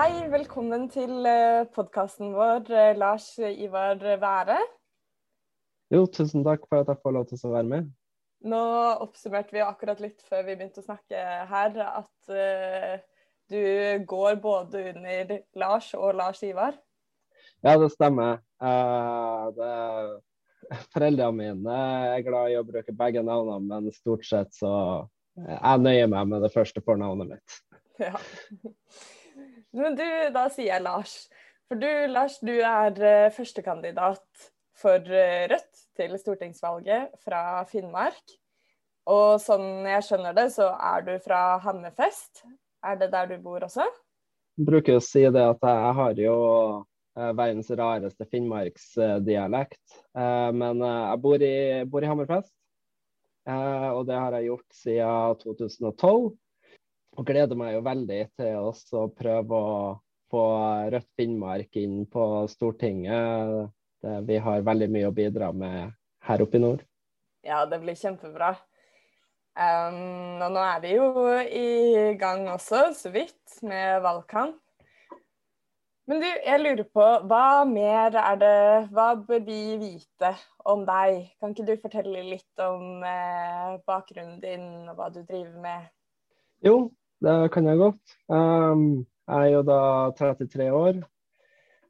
Hei, velkommen til podkasten vår, Lars Ivar Være. Jo, tusen takk for at jeg får lov til å være med. Nå oppsummerte vi akkurat litt før vi begynte å snakke her, at uh, du går både under Lars og Lars Ivar. Ja, det stemmer. Uh, det, foreldrene mine er glad i å bruke begge navnene, men stort sett så jeg nøyer meg med det første fornavnet mitt. Ja. Men du, da sier jeg Lars. For du, Lars, du er uh, førstekandidat for uh, Rødt til stortingsvalget fra Finnmark. Og sånn jeg skjønner det, så er du fra Hammerfest. Er det der du bor også? Jeg bruker å si det at jeg har jo uh, verdens rareste finnmarksdialekt. men jeg bor i, bor i Hammerfest. og det har jeg gjort siden 2012 og gleder meg jo veldig til å prøve å få Rødt Finnmark inn på Stortinget. Det, vi har veldig mye å bidra med her oppe i nord. Ja, det blir kjempebra. Um, og nå er vi jo i gang også, så vidt, med valgkamp. Men du, jeg lurer på, hva mer er det Hva bør vi vite om deg? Kan ikke du fortelle litt om eh, bakgrunnen din og hva du driver med? Jo, det kan jeg godt. Um, jeg er jo da 33 år.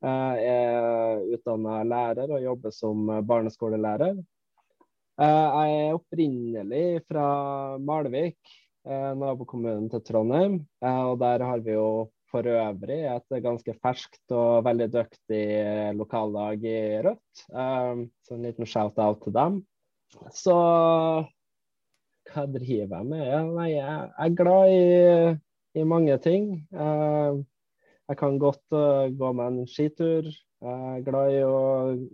Jeg er utdanna lærer og jobber som barneskolelærer. Jeg er opprinnelig fra Malvik, eh, nabokommunen til Trondheim. Og der har vi jo for øvrig et ganske ferskt og veldig dyktig lokallag i Rødt. Så en liten shout-out til dem. Så hva driver jeg med? Ja, nei, jeg er glad i, i mange ting. Uh, jeg kan godt uh, gå med en skitur. Jeg er glad i å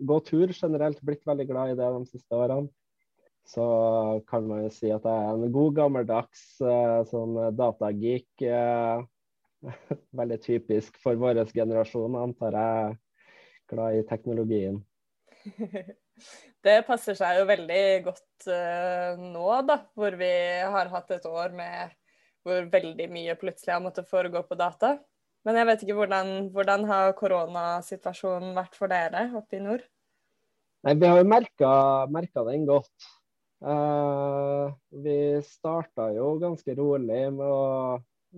gå tur generelt. Blitt veldig glad i det de siste årene. Så kan man jo si at jeg er en god gammeldags uh, sånn datageek. veldig typisk for vår generasjon, antar jeg. Glad i teknologien. Det passer seg jo veldig godt uh, nå, da, hvor vi har hatt et år med hvor veldig mye plutselig har måttet foregå på data. Men jeg vet ikke hvordan, hvordan har koronasituasjonen vært for dere oppe i nord? Nei, Vi har jo merka den godt. Uh, vi starta jo ganske rolig med å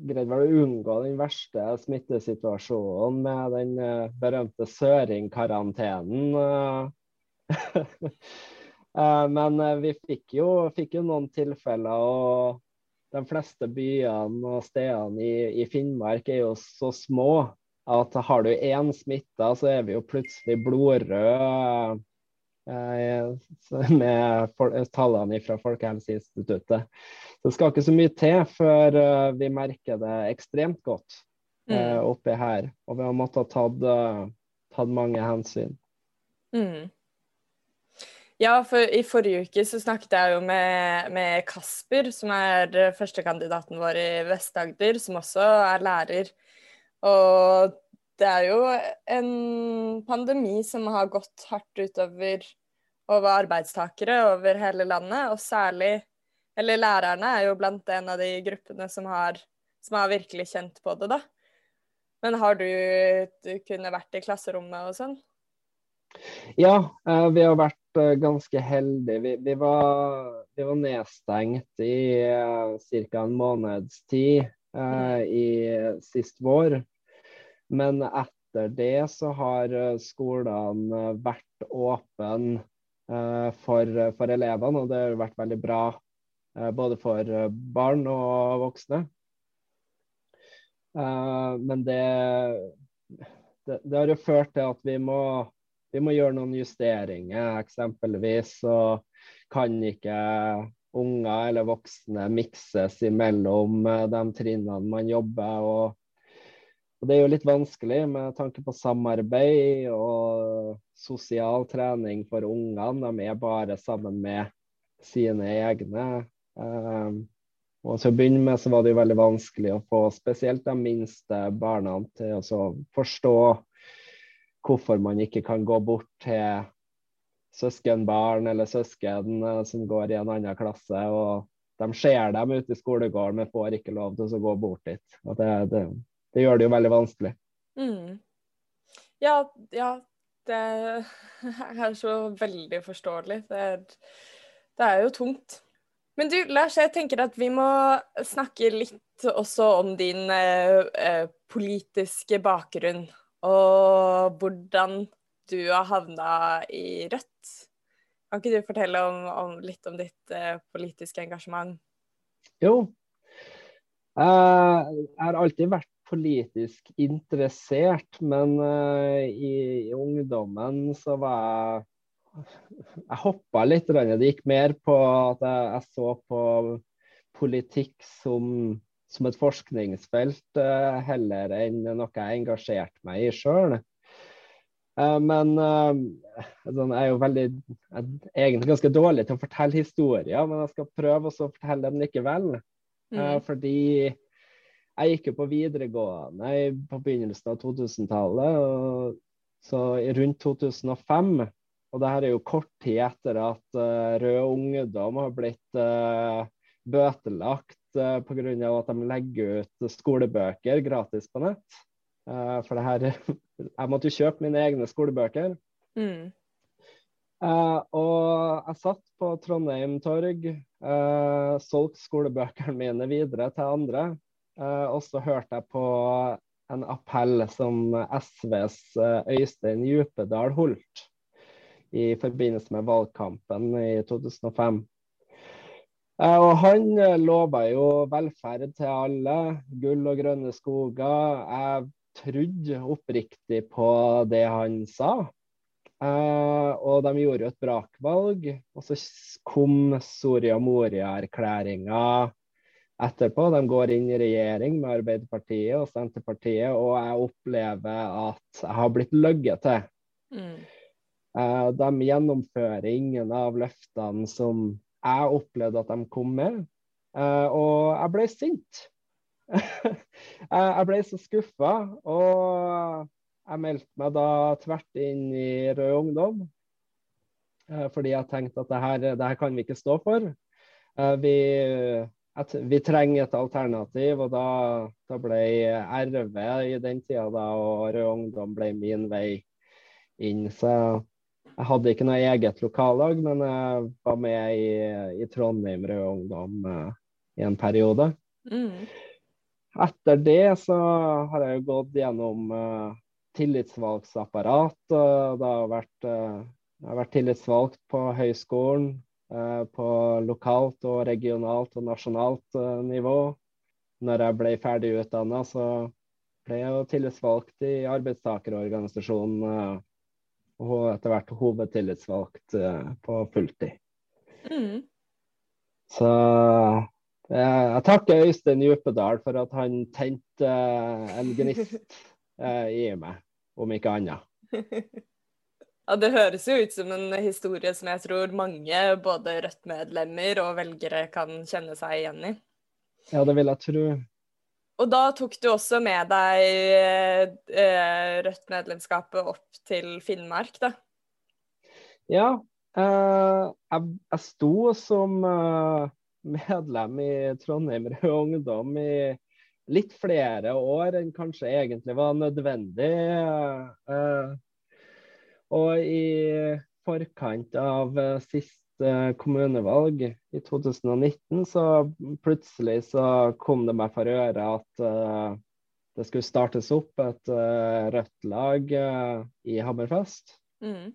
greide å unngå den verste smittesituasjonen med den uh, berømte søringkarantenen. Eh, men eh, vi fikk jo, fikk jo, noen tilfeller, og de fleste byene og stedene i, i, Finnmark er jo så små at har du én smitta, så er vi jo plutselig blodrøde eh, med tallene fra Folkehelseinstituttet. Så det skal ikke så mye til før vi merker det ekstremt godt mm. oppi her. Og vi har måttet ha tatt, tatt mange hensyn. Mm. Ja, for i forrige uke så snakket jeg jo med, med Kasper, som er førstekandidaten vår i Vest-Agder, som også er lærer. Og det er jo en pandemi som har gått hardt utover over arbeidstakere over hele landet, og særlig Eller lærerne er jo blant en av de gruppene som har, som har virkelig kjent på det, da. Men har du, du kunne vært i klasserommet og sånn? Ja, eh, vi har vært eh, ganske heldige. Vi, vi, var, vi var, nedstengt i uh, eh, ca. en måneds tid uh, i sist vår. Men etter det så har skolene vært åpne uh, for, for, elevene, og det har vært veldig bra både for barn og voksne. men det, det, det har jo ført til at vi må vi må gjøre noen justeringer. Eksempelvis så kan ikke unger eller voksne mikses imellom eh, de trinnene man jobber. Og, og det er jo litt vanskelig med tanke på samarbeid og sosial trening for ungene. De er bare sammen med sine egne. Um, og til å begynne med så var det jo veldig vanskelig å få spesielt de minste barna til å forstå hvorfor man ikke kan gå bort til søskenbarn eller søsken eh, som går i en annen klasse. og De ser dem ute i skolegården, men får ikke lov til å gå bort dit. og det, det, det gjør det jo veldig vanskelig. Mm. Ja, ja, det er så veldig forståelig. Det er, det er jo tungt. Men du, Lars, jeg tenker at vi må snakke litt også om din eh, eh politiske bakgrunn. Og hvordan du har havna i Rødt. Kan ikke du fortelle om, om litt om ditt eh, politiske engasjement? Jo. Jeg har alltid vært politisk interessert, men uh, i, i, ungdommen så var jeg Jeg hoppa litt. Det gikk mer på at jeg, jeg så på politikk som, som et forskningsfelt uh, heller enn noe jeg engasjerte meg i sjøl. Men sånn, jeg er jo veldig jeg er egentlig ganske dårlig til å fortelle historier, men jeg skal prøve å fortelle dem likevel. Mm. Fordi jeg gikk jo på videregående på begynnelsen av 2000-tallet, så rundt 2005. Og det her er jo kort tid etter at Rød Ungdom har blitt bøtelagt uh, pga. at de legger ut skolebøker gratis på nett. Uh, for det her Jeg måtte jo kjøpe mine egne skolebøker. Mm. Uh, og jeg satt på Trondheim torg, uh, solgte skolebøkene mine videre til andre. Uh, og så hørte jeg på en appell som SVs Øystein Djupedal holdt i forbindelse med valgkampen i 2005. Uh, og han lova jo velferd til alle, gull og grønne skoger. Jeg trodde oppriktig på det han sa. og de gjorde jo et brakvalg. Og så kom Soria Moria-erklæringa etterpå. De går inn i regjering med Arbeiderpartiet og Senterpartiet, og jeg opplever at jeg har blitt løyet til. Mm. De gjennomfører ingen av løftene som jeg opplevde at de kom med, uh, og jeg ble sint. jeg ble så skuffa, og jeg meldte meg da tvert inn i Rød Ungdom. Uh, fordi jeg tenkte at det her, det her kan vi ikke stå for. vi at vi trenger et alternativ. Og da, da ble RV i den tida da, og Rød Ungdom ble min vei inn. Så jeg hadde ikke noe eget lokallag, men jeg var med i, i Trondheim Rød Ungdom uh, i en periode. Mm. Etter det så har jeg jo gått gjennom uh, tillitsvalgsapparat. Det har vært, uh, jeg har vært tillitsvalgt på høyskolen, Eh, på lokalt og regionalt og nasjonalt eh, nivå. Når jeg ble ferdig utdanna, så ble jeg jo tillitsvalgt i arbeidstakerorganisasjonen. Eh, og etter hvert hovedtillitsvalgt på fulltid. Mm. Så jeg, jeg takker Øystein Djupedal for at han tente en gnist i meg, om ikke annet. Ja, Det høres jo ut som en historie som jeg tror mange, både Rødt-medlemmer og velgere, kan kjenne seg igjen i. Ja, det vil jeg tro. Og da tok du også med deg eh, Rødt-medlemskapet opp til Finnmark, da? Ja. Eh, jeg, jeg, sto som eh, medlem i Trondheim Rød Ungdom i litt flere år enn kanskje egentlig var nødvendig. Eh, og i forkant av eh, siste kommunevalg i 2019, så plutselig så kom det meg for øre at uh, det skulle startes opp et uh, rødt lag uh, i Hammerfest. Mm.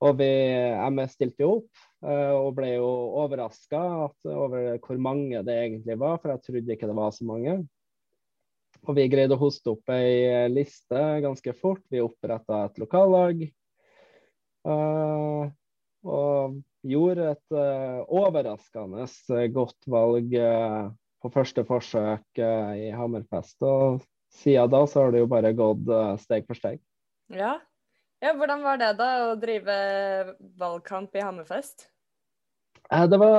og vi, jeg stilte jo opp og ble jo overraska over hvor mange det egentlig var, for jeg trodde ikke det var så mange. Og vi greide å hoste opp ei eh, liste ganske fort. Vi oppretta et lokallag. Uh, og gjorde et uh, overraskende godt valg uh, på første forsøk i Hammerfest. Og siden da så har det jo bare gått steg for steg. Ja. ja. Hvordan var det da å drive valgkamp i Hammerfest? Det var,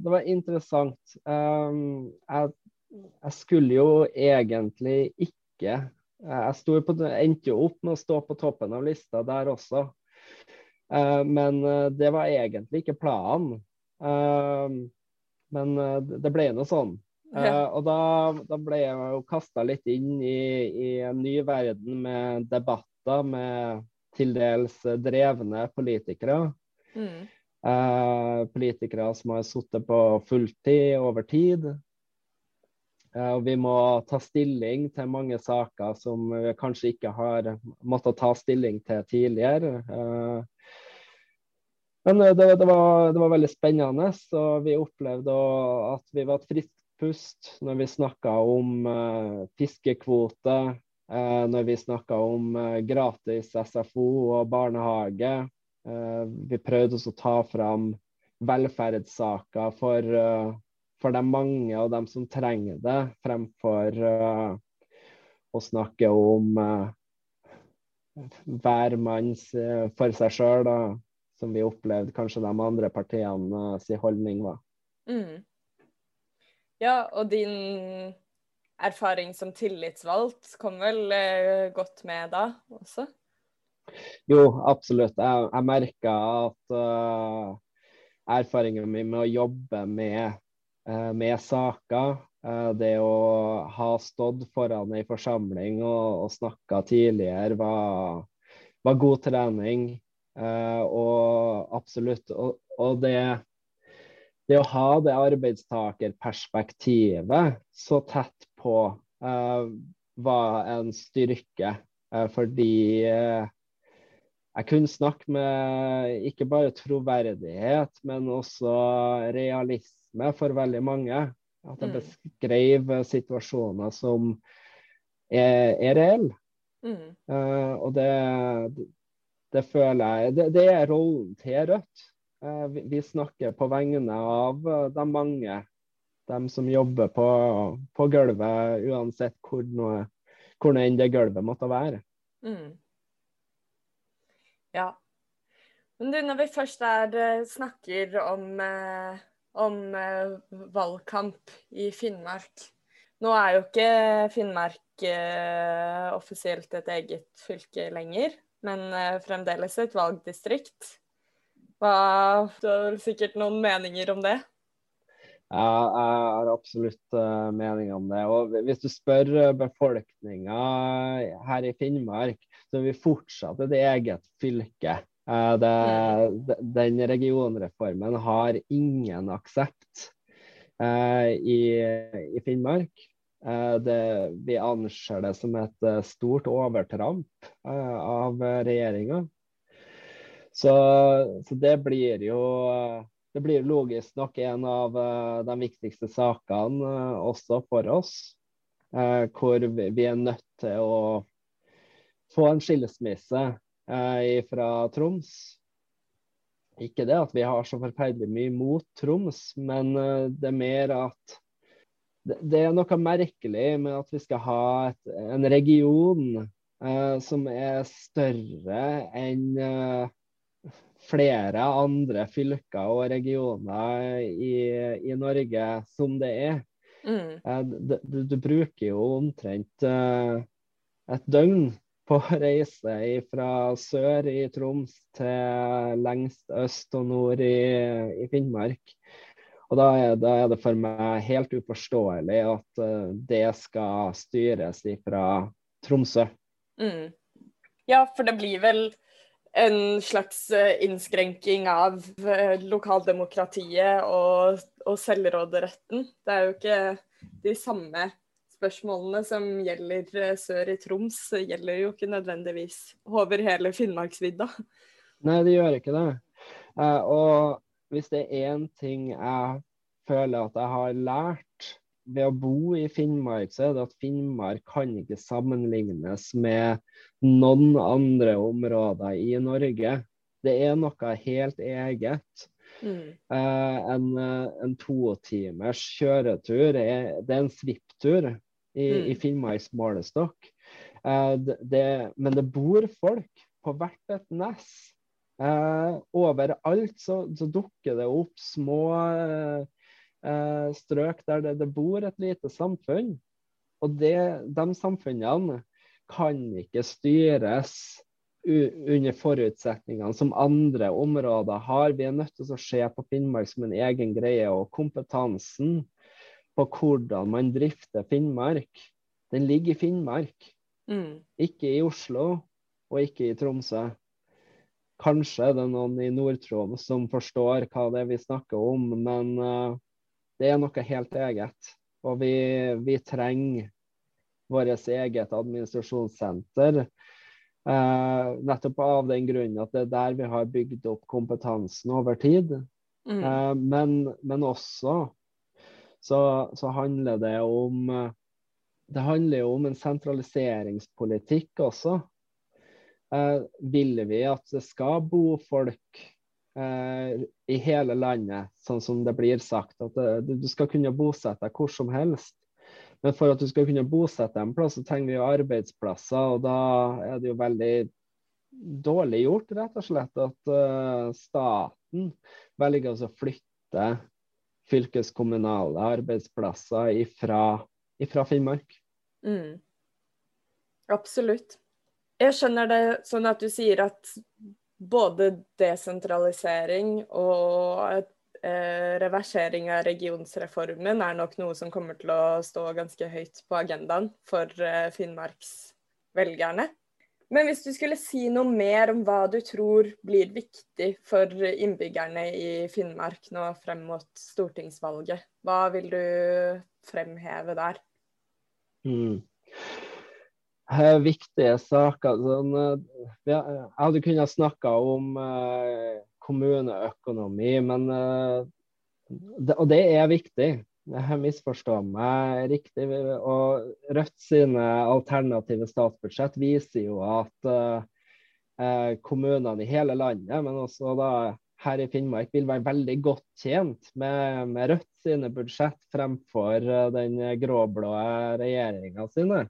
det var interessant. Jeg jeg skulle jo egentlig ikke Jeg på, endte jo opp med å stå på toppen av lista der også. Uh, men uh, det var egentlig ikke planen. Uh, men det ble nå sånn. Ja. Eh, og da, da ble jeg jo kasta litt inn i, i en ny verden med debatter med til dels drevne politikere. Mm. Eh, politikere som har sittet på fulltid over tid. Eh, og vi må ta stilling til mange saker som vi kanskje ikke har måttet ta stilling til tidligere. Eh, men eh, det, det, var, det, var, veldig spennende, og vi opplevde at vi var et friskt pust når vi snakka om uh, fiskekvote, uh, når vi snakka om gratis SFO og barnehage. vi prøvde også å ta fram velferdssaker for, for de mange og dem som trenger det, fremfor å snakke om hver manns for seg sjøl, som vi opplevde kanskje de andre partiene sin holdning var. Mm. Ja, og din erfaring som tillitsvalgt kom vel eh, godt med da også? Jo, absolutt. Jeg, jeg merka at uh, erfaringen min med å jobbe med, uh, med saker, uh, det å ha stått foran ei forsamling og, og snakka tidligere, var, var, god trening. Og absolutt. Og, og det det å ha det arbeidstakerperspektivet så tett på uh, var en styrke. Uh, fordi uh, jeg kunne snakke med ikke bare troverdighet, men også realisme for veldig mange. At jeg mm. beskrev situasjoner som er, er reelle. Mm. og det, det, føler jeg det, det er rollen til Rødt. Eh, vi snakker på vegne av eh, de mange, de som jobber på, på gulvet, uansett hvor, noe, hvor enn det gulvet måtte være. Mm. Ja. Men du, når vi først der eh, snakker om, om valgkamp i Finnmark Nå er jo ikke Finnmark offisielt et eget fylke lenger, men fremdeles et valgdistrikt. Hva, du har vel sikkert noen meninger om det? Ja, jeg har absolutt uh, meninger om det. Og Hvis du spør eh, befolkninga her i Finnmark, så er vi fortsatt et eget fylke. Uh, det, mm. Den regionreformen har ingen aksept uh, i, i, Finnmark. Det, vi anser det som et stort overtramp av regjeringa. Så, så, det blir jo det blir logisk nok en av de viktigste sakene også for oss. Hvor vi, er nødt til å få en skilsmisse fra Troms. Ikke det at vi har så forferdelig mye mot Troms, men det er mer at det, er noe merkelig med at vi skal ha et, en region som er større enn flere andre fylker og regioner i, i Norge som det er. Mm. Uh, du, du, bruker jo omtrent uh, et døgn på å reise fra sør i Troms til lengst øst og nord i, i Finnmark. Og da er, da er, det for meg helt uforståelig at uh, det skal styres fra Tromsø. Mm. Ja, for det blir vel en slags eh, innskrenking av eh, lokaldemokratiet og, og selvråderetten. Det er jo ikke de samme spørsmålene som gjelder sør i Troms, gjelder jo ikke nødvendigvis over hele Finnmarksvidda. Nei, det gjør ikke det. og hvis det er én ting jeg føler at jeg har lært ved å bo i Finnmark, så er det at Finnmark kan ikke sammenlignes med noen andre områder i Norge. Det er noe helt eget. Mm. Uh, en, en totimers kjøretur er, det er en svipptur i, mm. i Finnmarks målestokk. Uh, det, det, men det bor folk på hvert et nes. Eh, overalt så, så, dukker det opp små eh, eh, strøk der det, det, bor et lite samfunn. Og det, de samfunnene kan ikke styres under forutsetningene som andre områder har. Vi er nødt til å se på Finnmark som en egen greie. Og kompetansen på hvordan man drifter Finnmark, den ligger i Finnmark. Mm. Ikke i Oslo, og ikke i Tromsø. Kanskje det er noen i Nord-Troms som forstår hva det er vi snakker om, men uh, det er noe helt eget. Og vi, vi trenger vårt eget administrasjonssenter. Uh, nettopp av den grunnen at det er der vi har bygd opp kompetansen over tid. Mm. Uh, men, men, også så, så, handler det om Det handler jo om en sentraliseringspolitikk også. Uh, vil vi at det skal bo folk i hele landet, sånn som det blir sagt? At det, du skal kunne bosette deg hvor som helst. Men for at du skal kunne bosette en plass, så trenger vi jo arbeidsplasser. Og da er det jo veldig dårlig gjort, rett og slett, at uh, staten velger å flytte fylkeskommunale arbeidsplasser ifra, ifra Finnmark. Mm. Absolutt. Jeg skjønner det sånn at du sier at både desentralisering og eh, reversering av regionsreformen er nok noe som kommer til å stå ganske høyt på agendaen for eh, finnmarksvelgerne. Men hvis du skulle si noe mer om hva du tror blir viktig for innbyggerne i Finnmark nå frem mot stortingsvalget, hva vil du fremheve der? Mm. Eh, viktige saker sånn, eh, Jeg hadde kunnet snakke om eh, kommuneøkonomi. Men, eh, og det er viktig. Jeg misforstår meg riktig. og Rødt sine alternative statsbudsjett viser jo at uh, kommunene i hele landet, men også da her i Finnmark, vil være veldig godt tjent med, med Rødt sine budsjett fremfor uh, den gråblå regjeringa sine.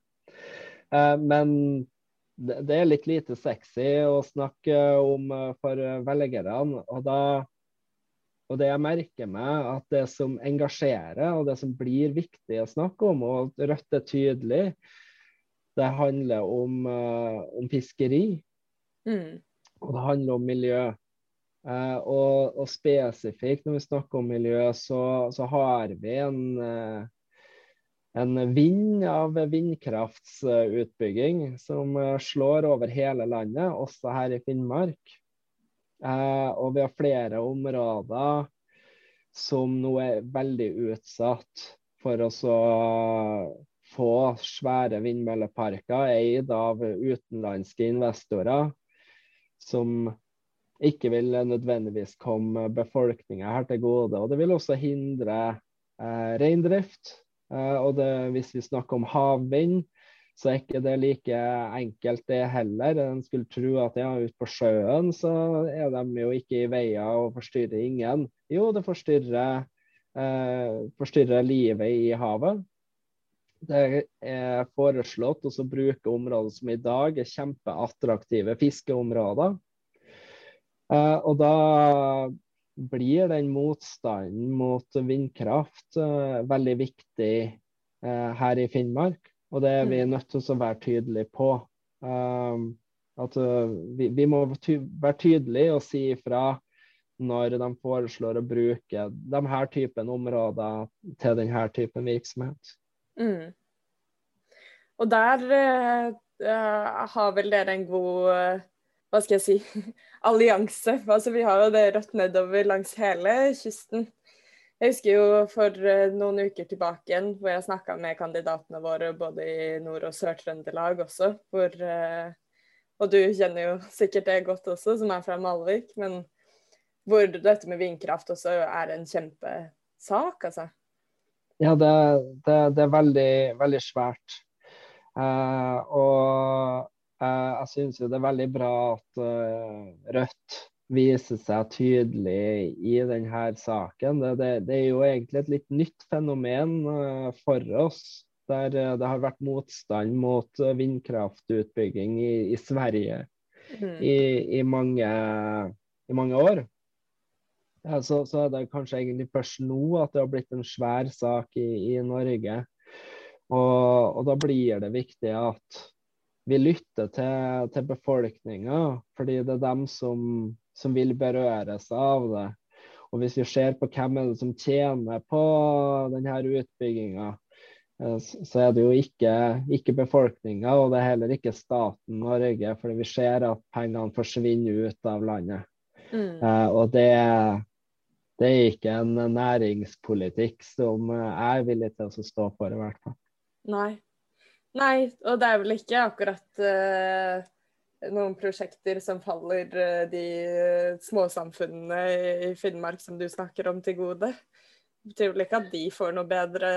Uh, men det er litt lite sexy å snakke om eh, for velgerne. Og, da, og det jeg merker meg, at det som engasjerer, og det som blir viktig å snakke om, og Rødt er tydelig, det handler om, om fiskeri. Mm. Og det handler om miljø. Og, og, spesifikt når vi snakker om miljø, så, så har vi en en vind av vindkraftsutbygging som eh, slår over hele landet, også her i Finnmark. Eh, og vi har flere områder som nå er veldig utsatt for å få svære vindmølleparker eid av utenlandske investorer, som ikke vil nødvendigvis komme befolkninga her til gode. Og det vil også hindre eh, reindrift og det, hvis vi snakker om havvind, så er ikke det like enkelt det heller. En skulle tro at ja, ute på sjøen så er de jo ikke i veier og forstyrrer ingen. Jo, det forstyrrer, eh, forstyrrer livet i havet. Det er foreslått å bruke områder som i dag er kjempeattraktive fiskeområder. Eh, og da blir den motstanden mot vindkraft uh, veldig viktig uh, her i Finnmark. Og det er vi mm. nødt til å være tydelige på. Um, at uh, vi, vi, må ty være tydelige og si ifra når de foreslår å bruke de her typen områder til denne typen virksomhet. Mm. Og der har vel dere en god hva skal jeg si, allianse. Altså, vi har jo det rødt nedover langs hele kysten. Jeg husker jo for eh, noen uker tilbake igjen hvor jeg snakka med kandidatene våre både i Nord- og Sør-Trøndelag også. Hvor, eh, og du kjenner jo sikkert det godt også, som er fra Malvik. Men hvor dette med vindkraft også er en kjempesak, altså. Ja, det, det, det er veldig, veldig svært. Uh, og jeg syns det er veldig bra at eh, Rødt viser seg tydelig i denne saken. Det, det, det, er jo egentlig et litt nytt fenomen eh, for oss. Der det har vært motstand mot vindkraftutbygging i, i Sverige mm. i, i, mange, i, mange, år. Ja, så, så, er det kanskje egentlig først nå at det har blitt en svær sak i, Norge. Og, og da blir det viktig at vi lytter til, til befolkninga, fordi det er dem som, som, vil berøres av det. Og hvis vi ser på hvem er det som tjener på denne utbygginga, eh, så er det jo ikke, ikke befolkninga, og det er heller ikke staten Norge. fordi vi ser at pengene forsvinner ut av landet. Mm. Uh, og det, det, er ikke en næringspolitikk som jeg er villig til å stå for, i hvert fall. Nei. Nei, og det er vel ikke akkurat uh, noen prosjekter som faller uh, de småsamfunnene i Finnmark som du snakker om, til gode. Det betyr vel ikke at de får noe bedre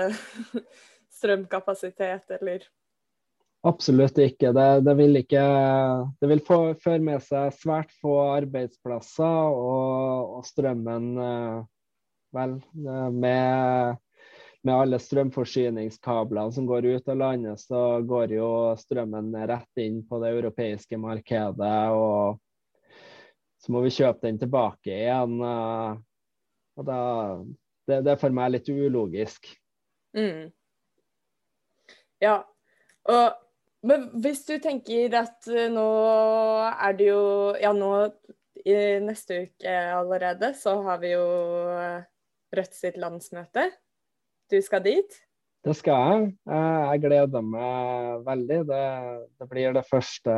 strømkapasitet, eller Absolutt ikke. Det, det vil ikke Det vil få, føre med seg svært få arbeidsplasser, og, og strømmen uh, Vel, med med alle strømforsyningskablene som går ut av landet, så går jo strømmen rett inn på det europeiske markedet. Og så må vi kjøpe den tilbake igjen. Eh, og da, det, det er for meg litt ulogisk. Mm. Ja. Og, men hvis du tenker at eh, nå er det jo Ja, nå i neste uke allerede så har vi jo eh, Rødt sitt landsmøte du skal dit? Det skal jeg. Jeg gleder meg veldig. Det, det blir det første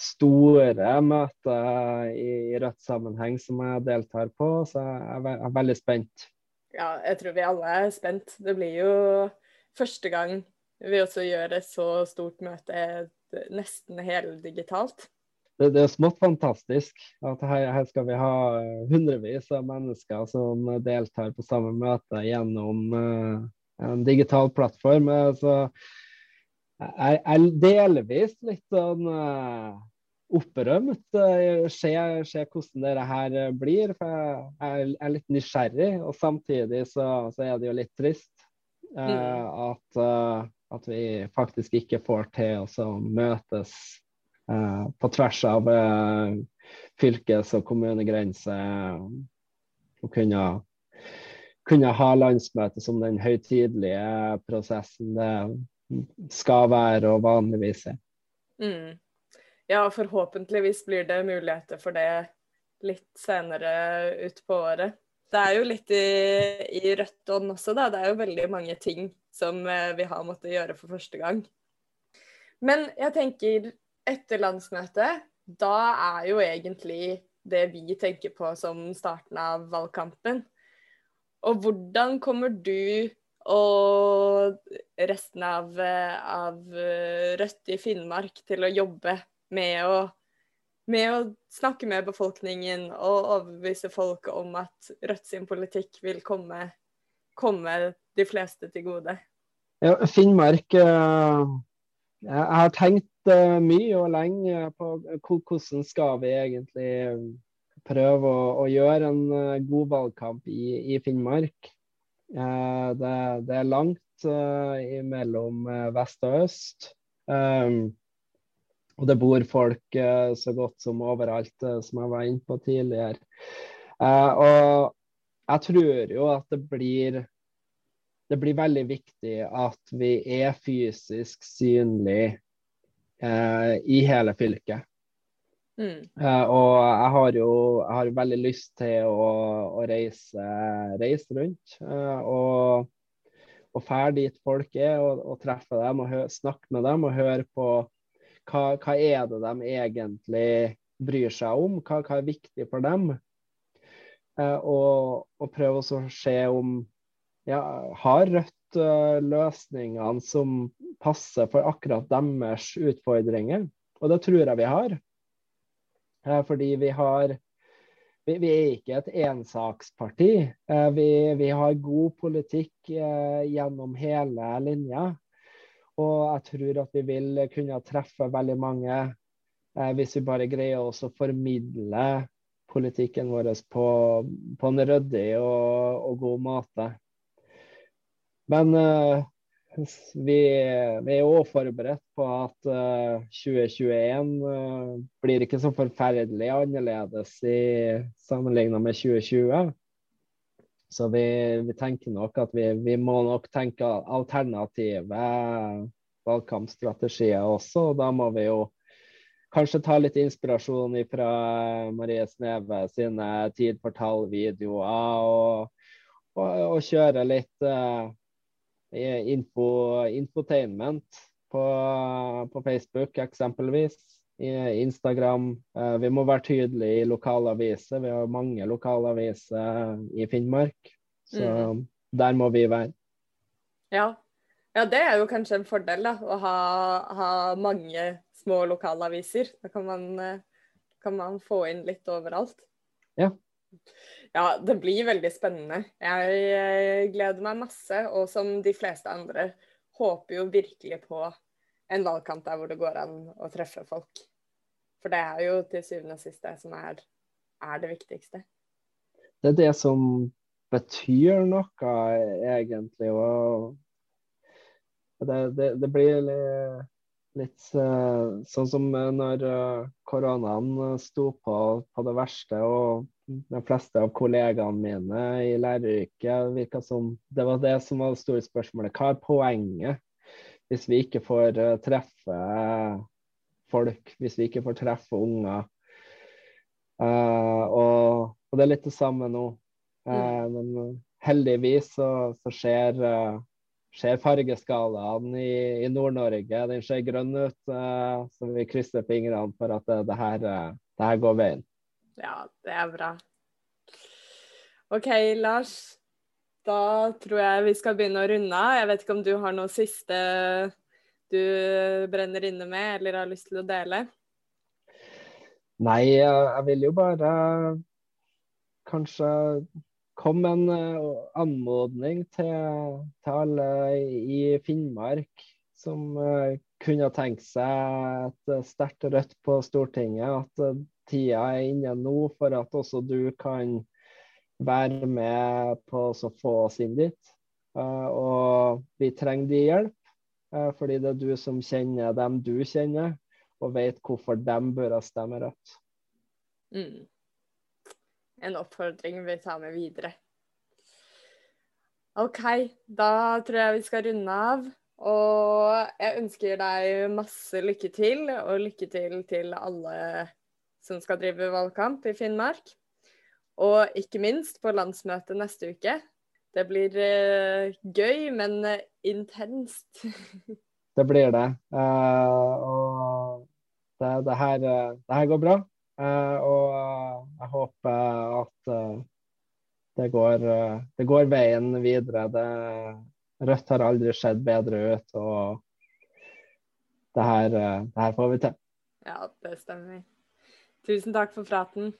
store møtet i Rødt-sammenheng som jeg deltar på, så jeg er veldig spent. Ja, jeg tror vi alle er spent. Det blir jo første gang vi også gjør et så stort møte nesten heldigitalt. Det, det, er smått fantastisk at her, her, skal vi ha hundrevis av mennesker som deltar på samme møte gjennom uh, en digital plattform. Så jeg er delvis litt sånn uh, opprømt. Uh, se, se, hvordan dette her blir. For jeg er litt nysgjerrig, og samtidig så, så er det jo litt trist uh, at, at vi faktisk ikke får til å møtes Eh, på tvers av eh, fylkes- og kommunegrenser. Og kunne, kunne ha landsmøte som den høytidelige prosessen det skal være og vanligvis er. Mm. Ja, forhåpentligvis blir det muligheter for det litt senere utpå året. Det er jo litt i, i rødt ånd også, da. Det er jo veldig mange ting som eh, vi har måttet gjøre for første gang. Men jeg tenker etter landsmøtet, da er jo egentlig det vi tenker på som starten av valgkampen. Og hvordan kommer du og resten av, av Rødt i Finnmark til å jobbe med å, med å snakke med befolkningen og overbevise folk om at Rødt sin politikk vil komme, komme de fleste til gode? Ja, Finnmark eh, Jeg har tenkt mye og lenge på hvordan skal vi egentlig eh, prøve å, å gjøre en uh, god valgkamp i, i Finnmark. Det, det, er langt mellom vest og øst. Um, og det bor folk så godt som overalt, som jeg var inne på tidligere. og jeg tror jo at det blir det blir veldig viktig at vi er fysisk synlig eh, i hele fylket. Mm. Eh, og jeg har jo jeg har veldig lyst til å, å reise, reise, rundt. Eh, og og fære dit folk er, og, og treffe dem og snakke med dem og høre på hva, hva er det de egentlig bryr seg om, hva, hva er viktig for dem. Eh, og, og prøve å se om ja, har Rødt løsningene som passer for akkurat deres utfordringer. Og det tror jeg vi har. Uh, fordi vi har vi, vi, er ikke et ensaksparti. Uh, vi, vi, har god politikk gjennom hele linja. Og jeg tror at vi vil kunne treffe veldig mange hvis vi bare greier å formidle politikken vår på, på en ryddig og, og god måte. Men uh, vi, vi, er òg forberedt på at uh, 2021 uh, blir ikke så forferdelig annerledes i sammenlignet med 2020. Så vi, vi, tenker nok at vi, vi, må nok tenke alternative valgkampstrategier også. og Da må vi jo kanskje ta litt inspirasjon fra Marie Sneve sine Tid for tall-videoer, og, og, og, kjøre litt uh, info, infotainment på, på Facebook, eksempelvis i Instagram. Uh, vi må være tydelige i lokalaviser. Vi har mange lokalaviser i Finnmark. Så mm. der må vi være. Ja. ja. det er jo kanskje en fordel, da. Å ha, ha mange små lokalaviser. Da kan man, eh, kan man, få inn litt overalt. Ja. Ja, det blir veldig spennende. Jeg gleder meg masse. Og som de fleste andre håper jo virkelig på en valgkamp der hvor det går an å treffe folk. For det er jo til syvende og sist det som er, er det viktigste. Det er det som betyr noe, egentlig. Og det, det, det blir litt, litt uh, sånn som når uh, koronaen sto på på det verste, og de fleste av kollegaene mine i læreryrket virka som det var det som var det store spørsmålet. Hva er poenget hvis vi ikke får uh, treffe folk, hvis vi ikke får treffe unger? og, og det er litt det samme nå. Mm. Men eh, heldigvis så, så skjer, uh, ser fargeskalaen i, i Nord-Norge den ser grønn ut. Eh, så vi krysser fingrene for at det, det, her, det her går veien. Ja, det er bra. OK, Lars. Da tror jeg vi skal begynne å runde av. Jeg vet ikke om du har noe siste du brenner inne med eller har lyst til å dele? Nei, jeg vil jo bare kanskje kom en uh, anmodning til, til, alle i Finnmark som uh, kunne tenke seg et sterkt Rødt på Stortinget. At uh, tida er inne nå for at også du kan være med på å få oss inn dit. og vi trenger din hjelp, fordi det er du som kjenner dem du kjenner, og vet hvorfor de bør stemme Rødt. Mm en oppfordring vi tar med videre. OK, da tror jeg vi skal runde av. Og jeg ønsker deg masse lykke til, og lykke til til alle som skal drive valgkamp i Finnmark. Og ikke minst på landsmøtet neste uke. Det blir uh, gøy, men uh, intenst. det blir det. Uh, og det, det, her, det, her, går bra. Uh, og eh, jeg håper at eh, det går, det går veien videre. Det, Rødt har aldri sett bedre ut, og det her, det her får vi til. Ja, det stemmer. Tusen takk for praten.